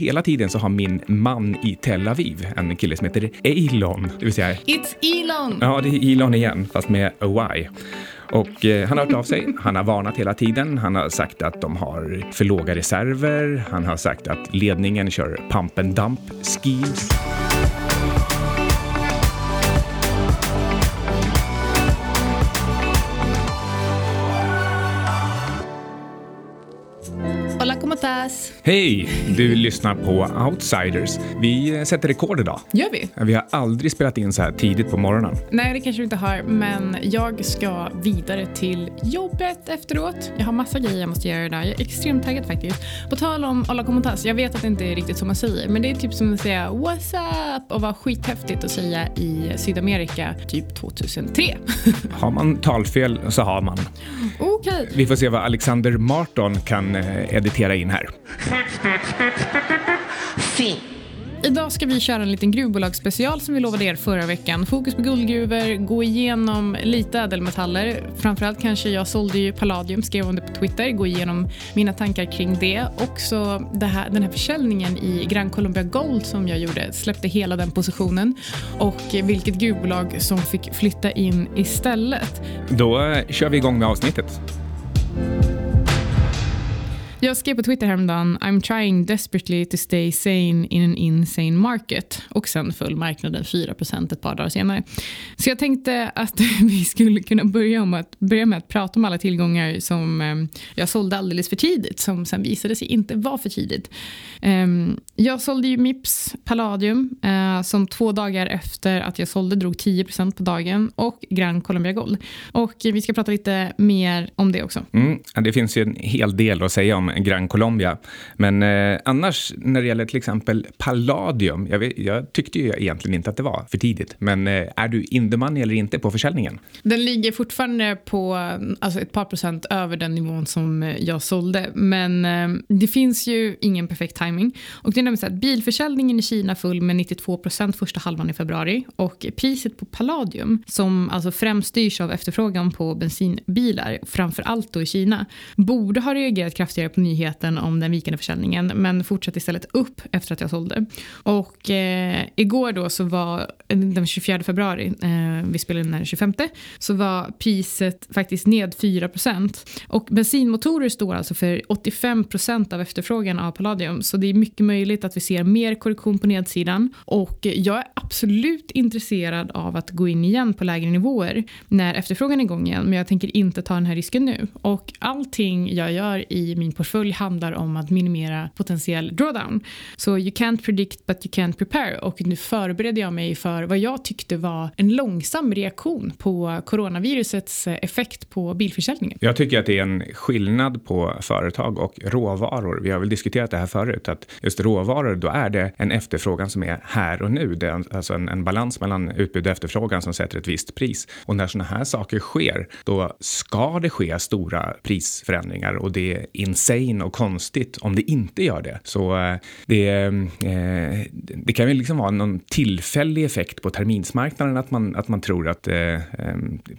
Hela tiden så har min man i Tel Aviv, en kille som heter Elon, det vill säga... It's Elon! Ja, det är Elon igen, fast med a Y. Och eh, han har hört av sig, han har varnat hela tiden, han har sagt att de har för låga reserver, han har sagt att ledningen kör pump and dump schemes. Hola, ¿cómo estás? Hej! Du lyssnar på Outsiders. Vi sätter rekord idag. Gör vi? Vi har aldrig spelat in så här tidigt på morgonen. Nej, det kanske du inte har, men jag ska vidare till jobbet efteråt. Jag har massa grejer jag måste göra idag. Jag är extremt taggad faktiskt. På tal om ¿cómo estás? Jag vet att det inte är riktigt som man säger, men det är typ som att säga What's up? och vara skithäftigt att säga i Sydamerika typ 2003. Har man talfel så har man. Okej. Vi får se vad Alexander Marton kan eh, editera in här. Sim. Idag ska vi köra en liten gruvbolagsspecial som vi lovade er förra veckan. Fokus på guldgruvor, gå igenom lite ädelmetaller. Framförallt kanske jag sålde ju palladium, skrev om det på Twitter. Gå igenom mina tankar kring det. Också det här, den här försäljningen i Gran Colombia Gold som jag gjorde. Släppte hela den positionen. Och vilket gruvbolag som fick flytta in istället. Då eh, kör vi igång med avsnittet. Jag skrev på Twitter häromdagen I'm trying desperately to stay sane in an insane market och sen föll marknaden 4% ett par dagar senare. Så jag tänkte att vi skulle kunna börja, om att, börja med att prata om alla tillgångar som ehm, jag sålde alldeles för tidigt som sen visade sig inte vara för tidigt. Ehm, jag sålde ju Mips Palladium eh, som två dagar efter att jag sålde drog 10% på dagen och Gran Colombia Gold. Och vi ska prata lite mer om det också. Mm, det finns ju en hel del att säga om Gran Colombia. Men eh, annars när det gäller till exempel Palladium, jag, vet, jag tyckte ju egentligen inte att det var för tidigt. Men eh, är du in the money eller inte på försäljningen? Den ligger fortfarande på alltså ett par procent över den nivån som eh, jag sålde. Men eh, det finns ju ingen perfekt timing. Och det är nämligen så att bilförsäljningen i Kina full med 92 procent första halvan i februari. Och priset på Palladium, som alltså främst styrs av efterfrågan på bensinbilar, framför allt då i Kina, borde ha reagerat kraftigare på nyheten om den vikande försäljningen, men fortsatte istället upp efter att jag sålde. Och eh, igår då så var, den 24 februari, eh, vi spelade in den 25, så var priset faktiskt ned 4 Och bensinmotorer står alltså för 85% av efterfrågan av Palladium, så det är mycket möjligt att vi ser mer korrektion på nedsidan. Och jag är absolut intresserad av att gå in igen på lägre nivåer när efterfrågan är igång igen, men jag tänker inte ta den här risken nu. Och allting jag gör i min portfölj handlar om att minimera potentiell drawdown. Så you can't predict but you can't prepare. Och nu förbereder jag mig för vad jag tyckte var en långsam reaktion på coronavirusets eh, effekt på bilförsäljningen. Jag tycker att det är en skillnad på företag och råvaror. Vi har väl diskuterat det här förut, att just råvaror, då är det en efterfrågan som är här och nu. Det är alltså en, en balans mellan utbud och efterfrågan som sätter ett visst pris. Och när sådana här saker sker, då ska det ske stora prisförändringar och det är insane och konstigt om det inte gör det. Så eh, det, eh, det kan ju liksom vara någon tillfällig effekt på terminsmarknaden att man, att man tror att eh,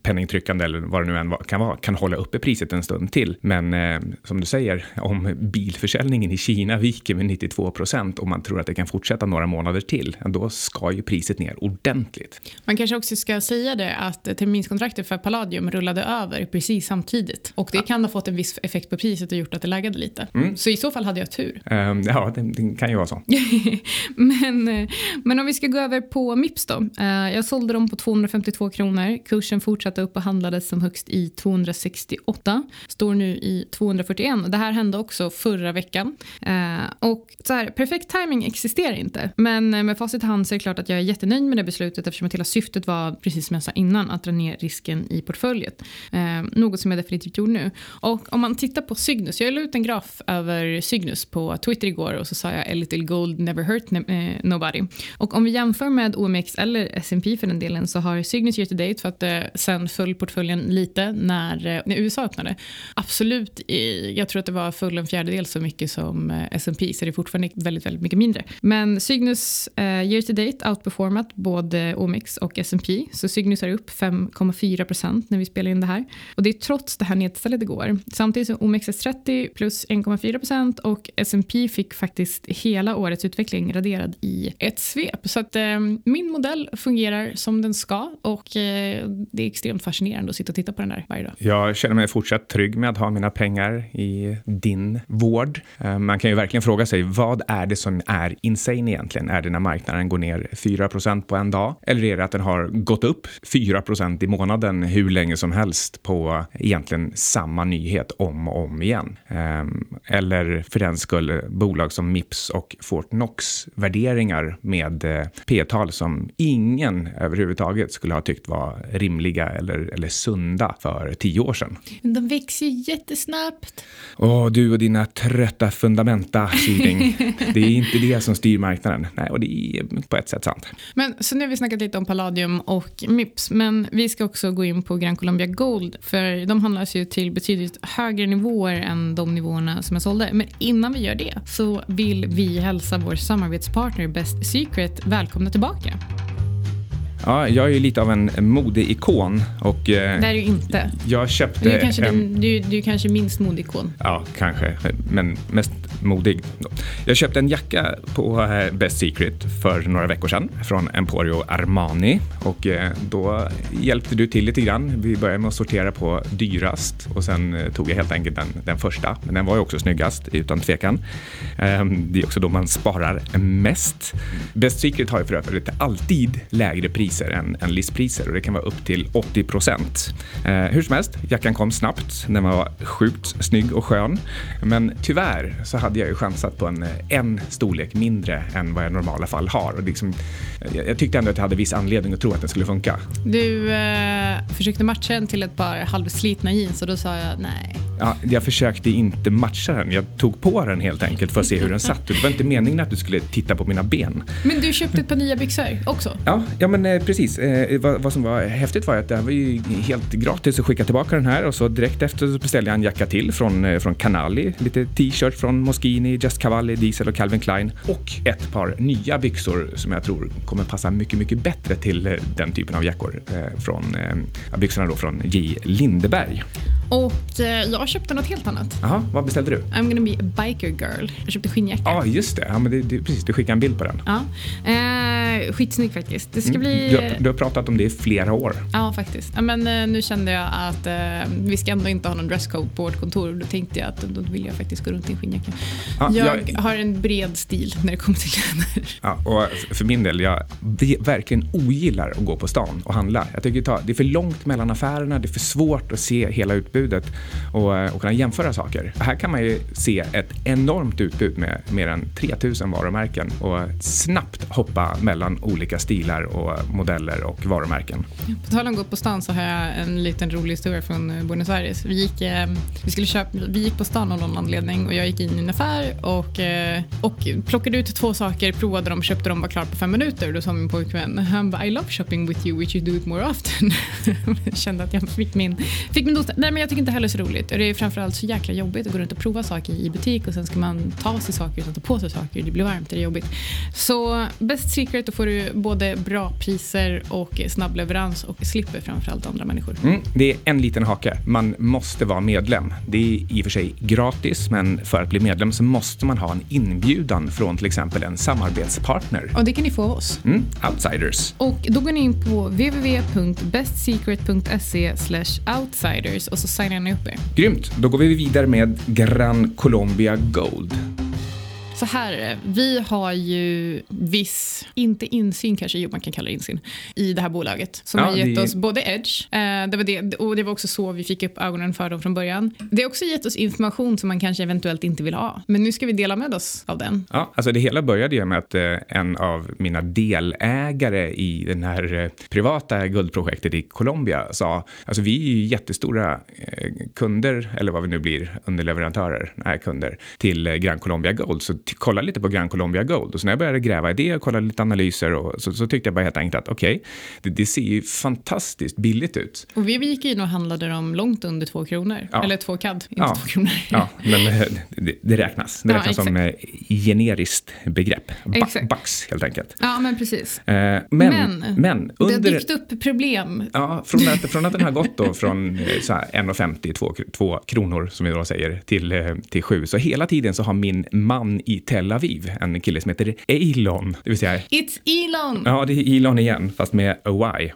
penningtryckande eller vad det nu än kan vara kan hålla uppe priset en stund till. Men som du säger, om bilförsäljningen i Kina viker med 92 procent och man tror att det kan fortsätta några månader till, då ska ju priset ner ordentligt. Man kanske också ska säga det att terminskontraktet för Palladium rullade över precis samtidigt och det kan ha fått en viss effekt på priset och gjort att det laggade lite. Mm. Så i så fall hade jag tur. Um, ja, det, det, kan ju vara så. men, eh, men om vi ska gå över på Mips då. Uh, jag sålde dem på 252 kronor. Kursen fortsatte upp och handlades som högst i 268. Står nu i 241. Det här hände också förra veckan. Uh, och så här, perfekt timing existerar inte. Men med facit i hand så är det klart att jag är jättenöjd med det beslutet eftersom att hela syftet var, precis som jag sa innan, att dra ner risken i portföljet. Uh, något som jag definitivt gjorde nu. Och om man tittar på Cygnus, jag la ut en en graf över Cygnus på Twitter igår och så sa jag a little gold never hurt ne eh, nobody. Och om vi jämför med OMX eller S&P för den delen så har Cygnus year to date för att eh, sen föll portföljen lite när, eh, när USA öppnade. Absolut, jag tror att det var full en fjärdedel så mycket som eh, S&P så det är fortfarande väldigt, väldigt mycket mindre. Men Cygnus eh, year to date outperformat både OMX och S&P så Cygnus är upp 5,4 procent när vi spelar in det här. Och det är trots det här nedstället igår. Samtidigt som OMXS30 plus plus 1,4 procent och S&P fick faktiskt hela årets utveckling raderad i ett svep. Så att eh, min modell fungerar som den ska och eh, det är extremt fascinerande att sitta och titta på den där varje dag. Jag känner mig fortsatt trygg med att ha mina pengar i din vård. Eh, man kan ju verkligen fråga sig vad är det som är insane egentligen? Är det när marknaden går ner 4 procent på en dag? Eller är det att den har gått upp 4 procent i månaden hur länge som helst på egentligen samma nyhet om och om igen? Eh, Ehm, eller för den skull bolag som Mips och Fortnox värderingar med eh, p-tal som ingen överhuvudtaget skulle ha tyckt var rimliga eller, eller sunda för tio år sedan. De växer ju jättesnabbt. Åh, du och dina trötta fundamenta, Syding. det är inte det som styr marknaden. Nej, och det är på ett sätt sant. Men så nu har vi snackat lite om Palladium och Mips, men vi ska också gå in på Gran Colombia Gold, för de handlas ju till betydligt högre nivåer än de nivåerna som jag sålde. Men innan vi gör det så vill vi hälsa vår samarbetspartner Best Secret välkomna tillbaka. Ja, jag är ju lite av en modeikon. Och, eh, det är du inte. Jag köpte... Du är kanske, en, den, du, du är kanske minst modeikon. Ja, kanske. Men mest modig. Jag köpte en jacka på eh, Best Secret för några veckor sedan från Emporio Armani och eh, då hjälpte du till lite grann. Vi började med att sortera på dyrast och sen eh, tog jag helt enkelt den, den första. Men den var ju också snyggast utan tvekan. Ehm, det är också då man sparar mest. Best Secret har ju för övrigt alltid lägre priser än, än listpriser och det kan vara upp till 80 procent. Hur som helst, jackan kom snabbt. Den var sjukt snygg och skön. Men tyvärr så hade hade jag ju chansat på en, en storlek mindre än vad jag i normala fall har. Och liksom, jag, jag tyckte ändå att jag hade viss anledning att tro att den skulle funka. Du eh, försökte matcha den till ett par halvslitna jeans och då sa jag nej. Ja, jag försökte inte matcha den. Jag tog på den helt enkelt för att se hur den satt. Det var inte meningen att du skulle titta på mina ben. Men du köpte ett par nya byxor också? Ja, ja men eh, precis. Eh, vad, vad, som var häftigt var att det var ju helt gratis att skicka tillbaka den här och så direkt efter så beställde jag en jacka till från, eh, från Canali. Lite t-shirt från Moschini, Just Cavalli, Diesel och Calvin Klein. Och ett par nya byxor som jag tror kommer passa mycket, mycket bättre till eh, den typen av jackor. Eh, från, eh, byxorna då från J. Lindeberg. Och eh, jag köpte något helt annat. Jaha, vad beställde du? I'm gonna be a biker girl. Jag köpte skinnjacka. Ja, ah, just det. Ja, men det, det, precis, du skickade en bild på den. Ja. Eh, skitsnygg faktiskt. Det ska mm. bli... Du har, du, har, pratat om det i flera år. Ja, faktiskt. Ja, men eh, nu kände jag att eh, vi ska ändå inte ha någon dresscode på vårt kontor. Då tänkte jag att då vill jag faktiskt gå runt i en skinnjacka. Ja, jag, jag, har en bred stil när det kommer till kläder. Ja, och för min del, jag verkligen ogillar att gå på stan och handla. Jag tycker det är för långt mellan affärerna, det är för svårt att se hela utbudet och, eh, och kunna jämföra saker. Här kan man ju se ett enormt utbud med mer än 3000 varumärken och snabbt hoppa mellan olika stilar och modeller och varumärken. På tal om att gå på stan så har jag en liten rolig historia från Buenos Aires. Vi gick, eh, vi skulle köpa, vi gick på stan av någon anledning och jag gick in i en affär och, eh, och plockade ut två saker, provade dem, köpte dem, var klar på fem minuter. Då sa min pojkvän, han bara I love shopping with you, which you do it more often. kände att jag fick min, fick min dosa. Nej men jag tycker inte heller så roligt. Det är framförallt så jäkla jobbigt att gå runt och prova saker i butik och sen ska man ta sig saker utan ta på sig saker. Det blir varmt, det är jobbigt. Så Best Secret, då får du både bra priser och snabb leverans och slipper framförallt andra människor. Mm, det är en liten hake. Man måste vara medlem. Det är i och för sig gratis, men för att bli medlem så måste man ha en inbjudan från till exempel en samarbetspartner. Och det kan ni få av oss. Mm, outsiders. Och då går ni in på www.bestsecret.se outsiders och så signar ni upp er. Grymt. Då går vi vidare med Gran Colombia Gold. Så här är det. Vi har ju viss, inte insyn kanske, jo man kan kalla det insyn, i det här bolaget. Som ja, har gett det... oss både edge, eh, det var det, och det var också så vi fick upp ögonen för dem från början. Det har också gett oss information som man kanske eventuellt inte vill ha. Men nu ska vi dela med oss av den. Ja, alltså det hela började ju med att eh, en av mina delägare i den här eh, privata guldprojektet i Colombia sa, alltså vi är ju jättestora eh, kunder, eller vad vi nu blir, underleverantörer, nej kunder, till eh, Gran Colombia Gold. Så kollade lite på Gran Colombia Gold och så när jag började gräva i det och kollade lite analyser och så, så tyckte jag bara helt enkelt att okej, okay, det, det, ser ju fantastiskt billigt ut. Och vi gick in och handlade dem långt under två kronor, ja. eller två CAD, inte ja. två kronor. Ja, men eh, det, det räknas. Det räknas ja, som eh, generiskt begrepp. Ba Bax helt enkelt. Ja, men precis. Eh, men, men, men under, det har dykt upp problem. Ja, från att, från att den har gått då från 1,50, 2 kronor som vi då säger, till, till 7. Så hela tiden så har min man i Tel Aviv, en kille som heter Elon, det vill säga... It's Elon! Ja, det är Elon igen, fast med Y.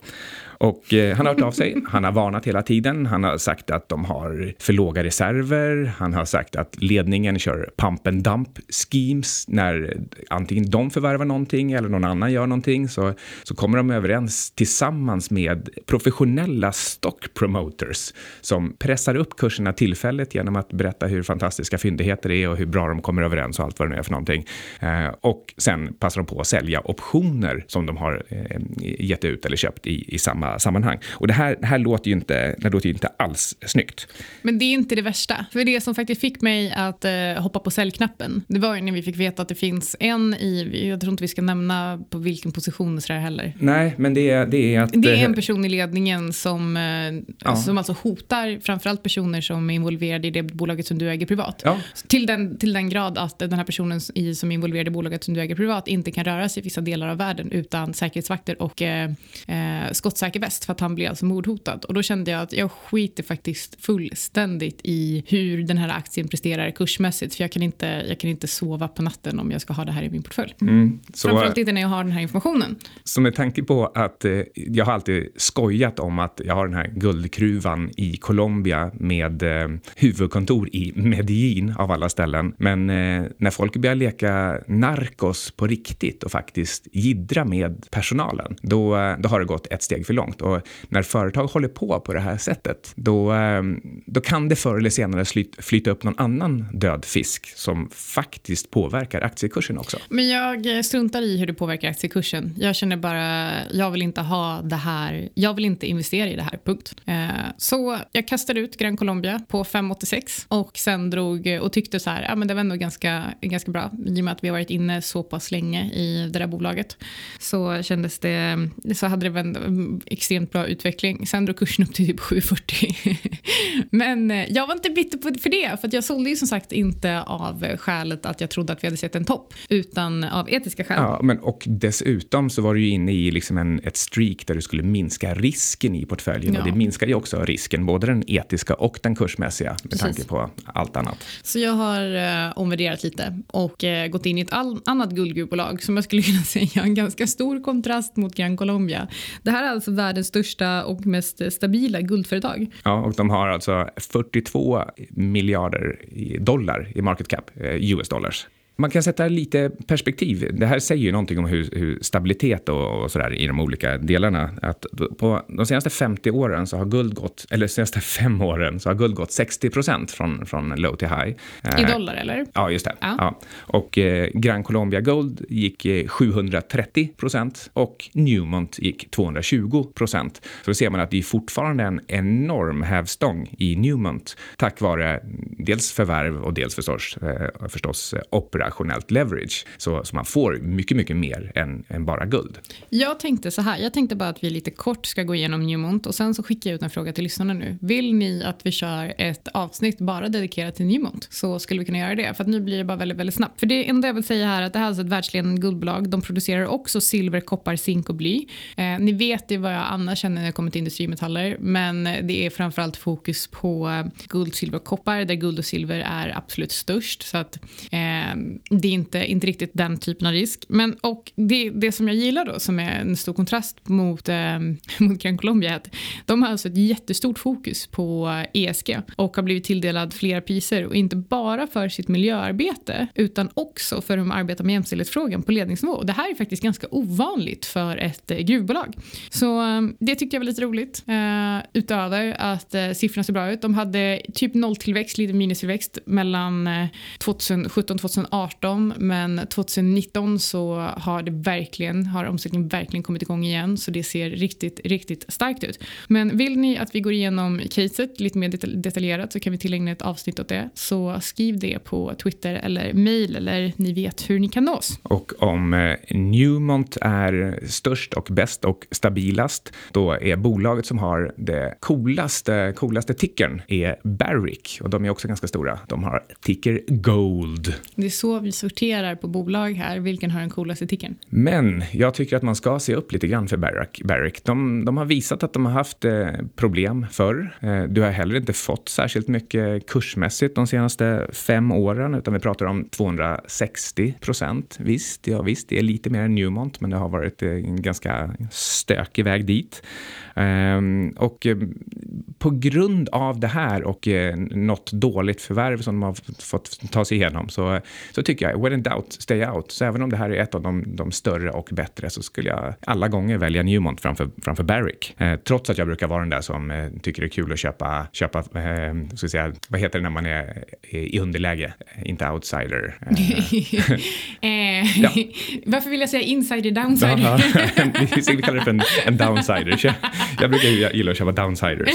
Och eh, han har hört av sig, han har varnat hela tiden, han har sagt att de har för låga reserver, han har sagt att ledningen kör pump and dump schemes när antingen de förvärvar någonting eller någon annan gör någonting. Så, så kommer de överens tillsammans med professionella stock promoters som pressar upp kurserna tillfälligt genom att berätta hur fantastiska fyndigheter det är och hur bra de kommer överens och allt vad det nu är för någonting. Eh, och sen passar de på att sälja optioner som de har eh, gett ut eller köpt i, i samma sammanhang. Och det här, det här låter ju inte, det låter inte alls snyggt. Men det är inte det värsta. För det som faktiskt fick mig att eh, hoppa på säljknappen, det var ju när vi fick veta att det finns en i, jag tror inte vi ska nämna på vilken position så heller. Nej, men det är, det är att... Det är en person i ledningen som, eh, ja. som alltså hotar framförallt personer som är involverade i det bolaget som du äger privat. Ja. Till, den, till den grad att den här personen i, som är involverad i bolaget som du äger privat inte kan röra sig i vissa delar av världen utan säkerhetsvakter och eh, eh skottsäker väst för att han blev alltså mordhotad. Och då kände jag att jag skiter faktiskt fullständigt i hur den här aktien presterar kursmässigt. För jag kan inte, jag kan inte sova på natten om jag ska ha det här i min portfölj. Mm, så, Framförallt inte när jag har den här informationen. Så med tanke på att eh, jag har alltid skojat om att jag har den här guldkruvan i Colombia med eh, huvudkontor i Medellin av alla ställen. Men eh, när folk börjar leka narkos på riktigt och faktiskt gidra med personalen, då, eh, då har det gått ett steg för långt. Och när företag håller på på det här sättet, då, ehm, då kan det förr eller senare flyta upp någon annan död fisk som faktiskt påverkar aktiekursen också. Men jag eh, struntar i hur det påverkar aktiekursen. Jag känner bara, jag vill inte ha det här, jag vill inte investera i det här, punkt. Eh, så jag kastade ut Gran Colombia på 5,86 och sen drog och tyckte så här, ja men det var ändå ganska, ganska bra i och med att vi har varit inne så pass länge i det där bolaget. Så kändes det, så hade det extremt bra utveckling. Sen drog kursen upp till typ 7,40. Men eh, jag var inte bitter för det, för jag sålde ju som sagt inte av skälet att jag trodde att vi hade sett en topp, utan av etiska skäl. Ja, men och dessutom så var du ju inne i liksom en, ett streak där du skulle minska risken i portföljen ja. och det minskar ju också risken, både den etiska och den kursmässiga med Precis. tanke på allt annat. Så jag har uh, omvärderat lite och uh, gått in i ett all, annat guldgruvbolag som jag skulle kunna säga är en ganska stor kontrast mot Gran Colombia. Det här är alltså världens största och mest stabila guldföretag. Ja, och de har alltså 42 miljarder dollar i market cap, eh, US dollars. Man kan sätta lite perspektiv. Det här säger ju någonting om hur, hur stabilitet och, och sådär i de olika delarna. Att på de senaste 50 åren så har guld gått, eller de senaste fem åren så har guld gått 60 procent från, från low till high. I dollar eller? Ja, just det. Ja. ja. Och eh, Gran Colombia Gold gick 730 eh, procent och Newmont gick 220 procent. Så då ser man att det är fortfarande en enorm hävstång i Newmont tack vare dels förvärv och dels förstås, eh, förstås opera operationellt leverage. Så, så man får mycket, mycket mer än, än bara guld. Jag tänkte så här, jag tänkte bara att vi lite kort ska gå igenom Newmont och sen så skickar jag ut en fråga till lyssnarna nu. Vill ni att vi kör ett avsnitt bara dedikerat till Newmont så skulle vi kunna göra det. För att nu blir det bara väldigt, väldigt snabbt. För det enda jag vill säga här är att det här är alltså ett världsledande guldbolag. De producerar också silver, koppar, zink och bly. Eh, ni vet ju vad jag annars känner när jag kommer till industrimetaller, men det är framförallt fokus på guld, silver och koppar där guld och silver är absolut störst. Så att eh, det är inte, inte riktigt den typen av risk. Men, och det, det som jag gillar då, som är en stor kontrast mot, eh, mot Gran Colombia, är att de har alltså ett jättestort fokus på ESG och har blivit tilldelad flera priser och inte bara för sitt miljöarbete utan också för hur de arbetar med jämställdhetsfrågan på ledningsnivå. Det här är faktiskt ganska ovanligt för ett eh, gruvbolag. Så eh, det tyckte jag var lite roligt. Eh, utöver att eh, siffrorna ser bra ut. De hade typ nolltillväxt, lite minustillväxt mellan eh, 2017-2018 2018 men 2019 så har det verkligen, har omsättningen verkligen kommit igång igen så det ser riktigt, riktigt starkt ut. Men vill ni att vi går igenom caset lite mer detaljerat så kan vi tillägna ett avsnitt åt det. Så skriv det på Twitter eller mail eller ni vet hur ni kan nås. Och om eh, Newmont är störst och bäst och stabilast, då är bolaget som har det coolaste, coolaste tickern är Barrick och de är också ganska stora. De har ticker Gold. Det är så vi sorterar på bolag här. Vilken har den coolaste ticken? Men jag tycker att man ska se upp lite grann för Barrick. Barrick. De, de har visat att de har haft eh, problem förr. Eh, du har heller inte fått särskilt mycket kursmässigt de senaste fem åren, utan vi pratar om 260 procent. Visst, ja visst, det är lite mer än Newmont, men det har varit eh, en ganska stökig väg dit. Ehm, och eh, på grund av det här och eh, något dåligt förvärv som de har fått ta sig igenom så, eh, så tycker jag, when in doubt, stay out. Så även om det här är ett av de, de större och bättre så skulle jag alla gånger välja Newmont framför, framför Barrick. Eh, trots att jag brukar vara den där som eh, tycker det är kul att köpa, köpa eh, ska säga, vad heter det när man är i underläge, inte outsider. Eh, ja. Varför vill jag säga insider downside? vi kallar det för en, en downsider. Jag brukar gilla att köpa downsiders.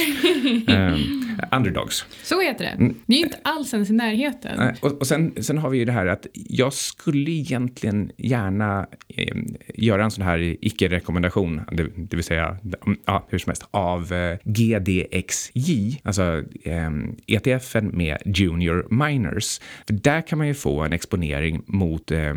Underdogs. Så heter det. Mm. Vi är inte alls ens i närheten. Och, och sen, sen har vi ju det här att jag skulle egentligen gärna eh, göra en sån här icke-rekommendation, det, det, vill säga ja, hur som helst, av eh, GDXJ, alltså eh, ETFen med Junior Miners. För där kan man ju få en exponering mot eh,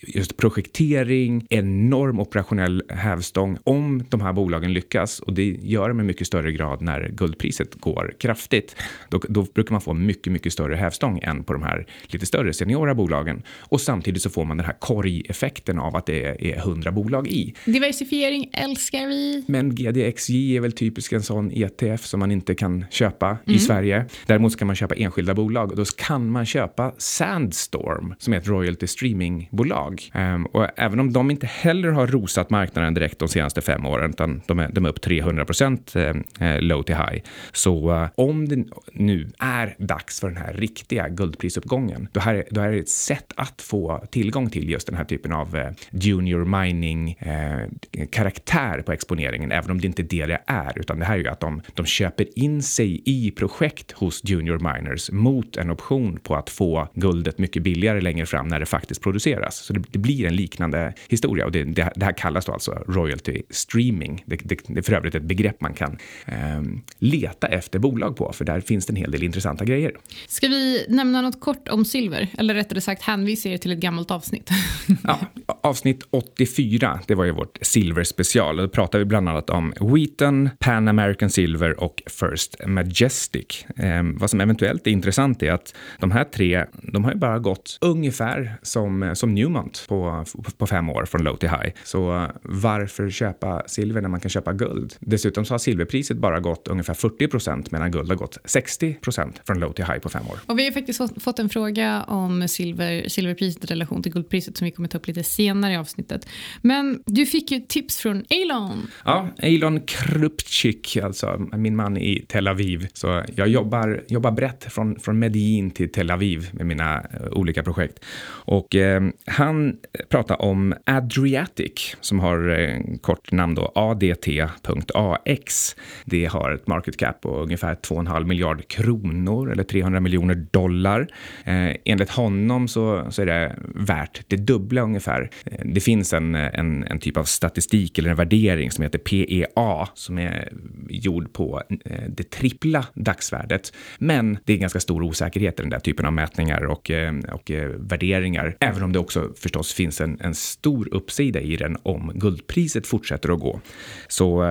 just projektering, enorm operationell hävstång om de här bolagen lyckas och det gör de i mycket större grad när guldpriset går kraftigt. Då, då brukar man få mycket, mycket större hävstång än på de här lite större seniorerna seniora bolagen och samtidigt så får man den här korgeffekten av att det är, är 100 bolag i. Diversifiering älskar vi. Men GDXJ är väl typiskt en sån ETF som man inte kan köpa mm. i Sverige. Däremot kan man köpa enskilda bolag och då kan man köpa Sandstorm som är ett royalty streamingbolag. Um, och även om de inte heller har rosat marknaden direkt de senaste fem åren utan de är, de är upp 300 procent eh, eh, low to high. Så uh, om det nu är dags för den här riktiga guldprisuppgången, då, här, då är det ett sätt att få tillgång till just den här typen av eh, junior mining-karaktär eh, på exponeringen, även om det inte är det det är, utan det här är ju att de, de köper in sig i projekt hos junior miners mot en option på att få guldet mycket billigare längre fram när det faktiskt produceras. Så det, det blir en liknande historia och det, det, det, här kallas då alltså royalty streaming. Det, det, är för övrigt ett begrepp man kan eh, leta efter bolag på, för där finns det en hel del intressanta grejer. Ska vi nämna något kort om silver? Eller rättare sagt hänvisa er till ett gammalt avsnitt. ja, avsnitt 84, det var ju vårt silverspecial. Då pratar vi bland annat om Wheaton, Pan American Silver och First Majestic. Eh, vad som eventuellt är intressant är att de här tre, de har ju bara gått ungefär som, som Newmont på, på fem år från low till high. Så varför köpa silver när man kan köpa guld? Dessutom så har silverpriset bara gått ungefär 40 procent medan guld har gått 60 procent från low till high på fem år. Och vi har faktiskt fått en fråga om silver, silverpriset i relation till guldpriset som vi kommer ta upp lite senare i avsnittet. Men du fick ju tips från Elon. Ja, Elon Krupczyk, alltså min man i Tel Aviv. Så jag jobbar, jobbar brett från, från Medellin till Tel Aviv med mina uh, olika projekt. Och eh, han pratar om Adriatic som har eh, kort namn då ADT.AX. Det har ett market cap på ungefär 2,5 miljard kronor eller 300 miljoner dollar. Eh, enligt honom så, så är det värt det dubbla ungefär. Eh, det finns en, eh, en, en typ av statistik eller en värdering som heter PEA som är gjord på eh, det trippla dagsvärdet. Men det är ganska stor osäkerhet i den där typen av mätningar och, och värderingar. Även om det också förstås finns en, en stor uppsida i den om guldpriset fortsätter att gå. Så,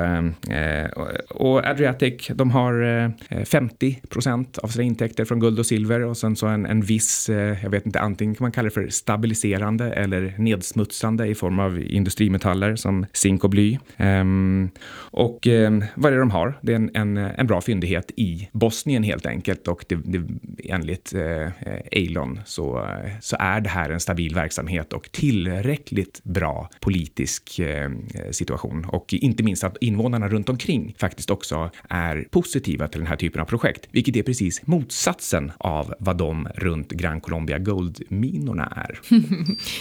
och Adriatic, de har 50 procent av sina intäkter från guld och silver och sen så en, en viss, jag vet vet inte, antingen kan man kalla det för stabiliserande eller nedsmutsande i form av industrimetaller som zink och bly. Um, och um, vad är det de har? Det är en, en, en, bra fyndighet i Bosnien helt enkelt och det, det, enligt eh, uh, Eilon så, så är det här en stabil verksamhet och tillräckligt bra politisk uh, situation och inte minst att invånarna runt omkring faktiskt också är positiva till den här typen av projekt, vilket är precis motsatsen av vad de runt Gran Colombia Gold-minorna är.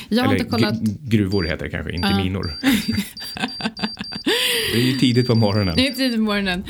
Jag har Eller inte kollat... gruvor heter det kanske, inte Ja. minor. det är ju tidigt på morgonen. Det är tidigt på morgonen.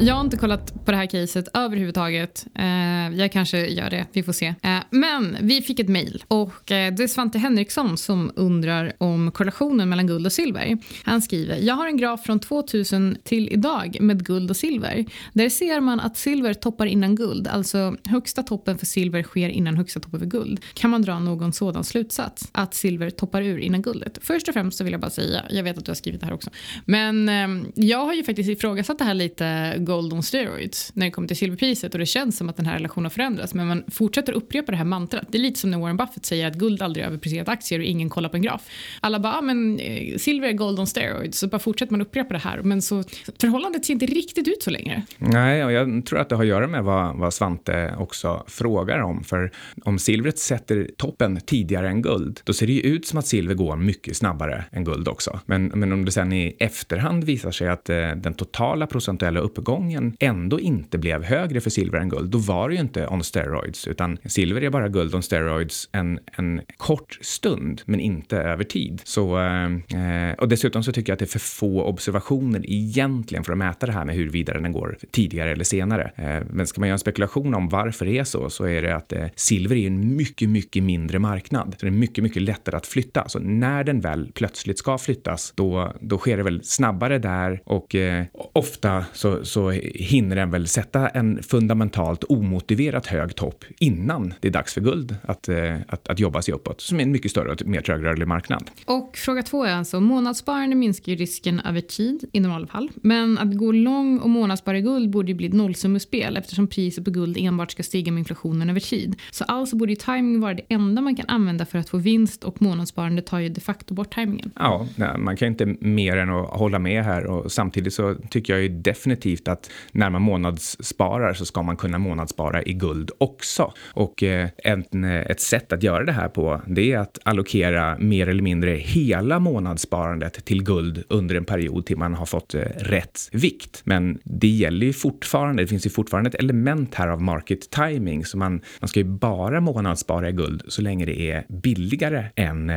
Jag har inte kollat på det här caset överhuvudtaget. Eh, jag kanske gör det, vi får se. Eh, men vi fick ett mejl och eh, det är Svante Henriksson som undrar om korrelationen mellan guld och silver. Han skriver, jag har en graf från 2000 till idag med guld och silver. Där ser man att silver toppar innan guld, alltså högsta toppen för silver sker innan högsta toppen för guld. Kan man dra någon sådan slutsats? Att silver toppar ur innan guldet? Först och främst så vill jag bara säga, jag vet att du har skrivit det här också, men eh, jag har ju faktiskt ifrågasatt det här lite gold on steroids när det kommer till silverpriset och det känns som att den här relationen förändras men man fortsätter upprepa det här mantrat. Det är lite som när Warren Buffett säger att guld aldrig överpresterat aktier och ingen kollar på en graf. Alla bara, ah, men eh, silver är gold on steroids så bara fortsätter man upprepa det här men så förhållandet ser inte riktigt ut så längre. Nej, och jag tror att det har att göra med vad, vad Svante också frågar om. För om silvret sätter toppen tidigare än guld, då ser det ju ut som att silver går mycket snabbare än guld också. Men, men om det sen i efterhand visar sig att eh, den totala procentuella uppgången ändå inte blev högre för silver än guld, då var det ju inte on steroids, utan silver är bara guld on steroids en, en kort stund, men inte över tid. Så, eh, eh och dessutom så tycker jag att det är för få observationer egentligen för att mäta det här med huruvida den går tidigare eller senare. Eh, men ska man göra en spekulation om varför det är så, så är det att eh, silver är en mycket, mycket mindre marknad. Så det är mycket, mycket lättare att flytta. Så när den väl plötsligt ska flyttas, då, då sker det väl snabbare där och eh, ofta så, så hinner den väl sätta en fundamentalt omotiverat hög topp innan det är dags för guld att, eh, att, att jobba sig uppåt, som är en mycket större och mer trögrörlig marknad. Och fråga två är alltså, månadssparande minskar ju risken över tid i normalfall. Men att gå lång och månadsspara guld borde ju bli ett nollsummespel eftersom priset på guld enbart ska stiga med inflationen över tid. Så alltså borde ju timing vara det enda man kan använda för att få vinst och månadssparande tar ju de facto bort timingen. Ja, man kan inte mer än att hålla med här och samtidigt så tycker jag ju definitivt att att när man månadssparar så ska man kunna månadsspara i guld också. Och eh, en, eh, ett sätt att göra det här på det är att allokera mer eller mindre hela månadssparandet till guld under en period till man har fått eh, rätt vikt. Men det gäller ju fortfarande, det finns ju fortfarande ett element här av market timing så man, man ska ju bara månadsspara i guld så länge det är billigare än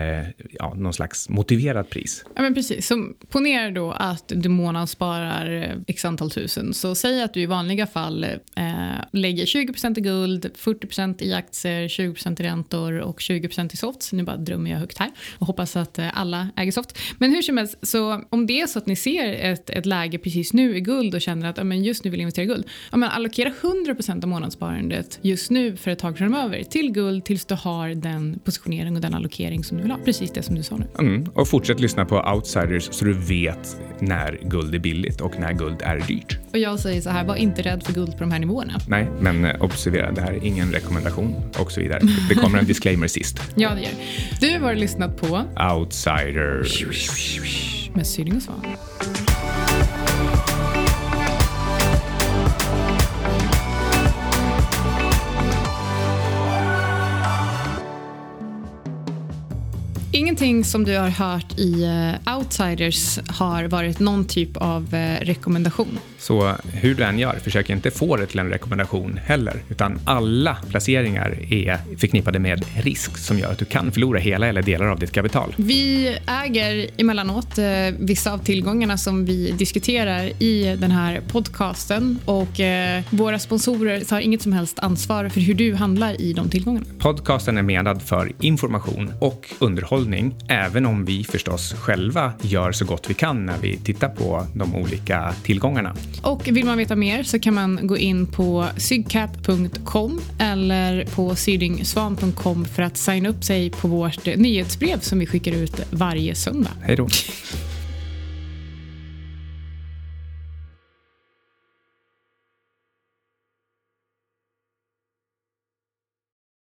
ja, någon slags motiverat pris. Ja men precis, så ponera då att du månadssparar x antal tusen. Så säg att du i vanliga fall eh, lägger 20% i guld, 40% i aktier, 20% i räntor och 20% i soft. Nu bara drömmer jag högt här och hoppas att eh, alla äger soft. Men hur som helst, så om det är så att ni ser ett, ett läge precis nu i guld och känner att ja, men just nu vill jag investera i guld. Ja, men allokera 100% av månadssparandet just nu för ett tag framöver till guld tills du har den positionering och den allokering som du vill ha. Precis det som du sa nu. Mm. Och fortsätt lyssna på outsiders så du vet när guld är billigt och när guld är dyrt. Och jag säger så här, var inte rädd för guld på de här nivåerna. Nej, men eh, observera, det här är ingen rekommendation och så vidare. Det kommer en disclaimer sist. Ja, det gör. Du har lyssnat på Outsiders. med Syrling och Svan. Ingenting som du har hört i eh, Outsiders har varit någon typ av eh, rekommendation. Så hur du än gör, försök inte få det till en rekommendation heller, utan alla placeringar är förknippade med risk som gör att du kan förlora hela eller delar av ditt kapital. Vi äger emellanåt eh, vissa av tillgångarna som vi diskuterar i den här podcasten och eh, våra sponsorer tar inget som helst ansvar för hur du handlar i de tillgångarna. Podcasten är menad för information och underhållning, även om vi förstås själva gör så gott vi kan när vi tittar på de olika tillgångarna. Och vill man veta mer så kan man gå in på sygcap.com eller på sydingsvan.com för att signa upp sig på vårt nyhetsbrev som vi skickar ut varje söndag. Hej då!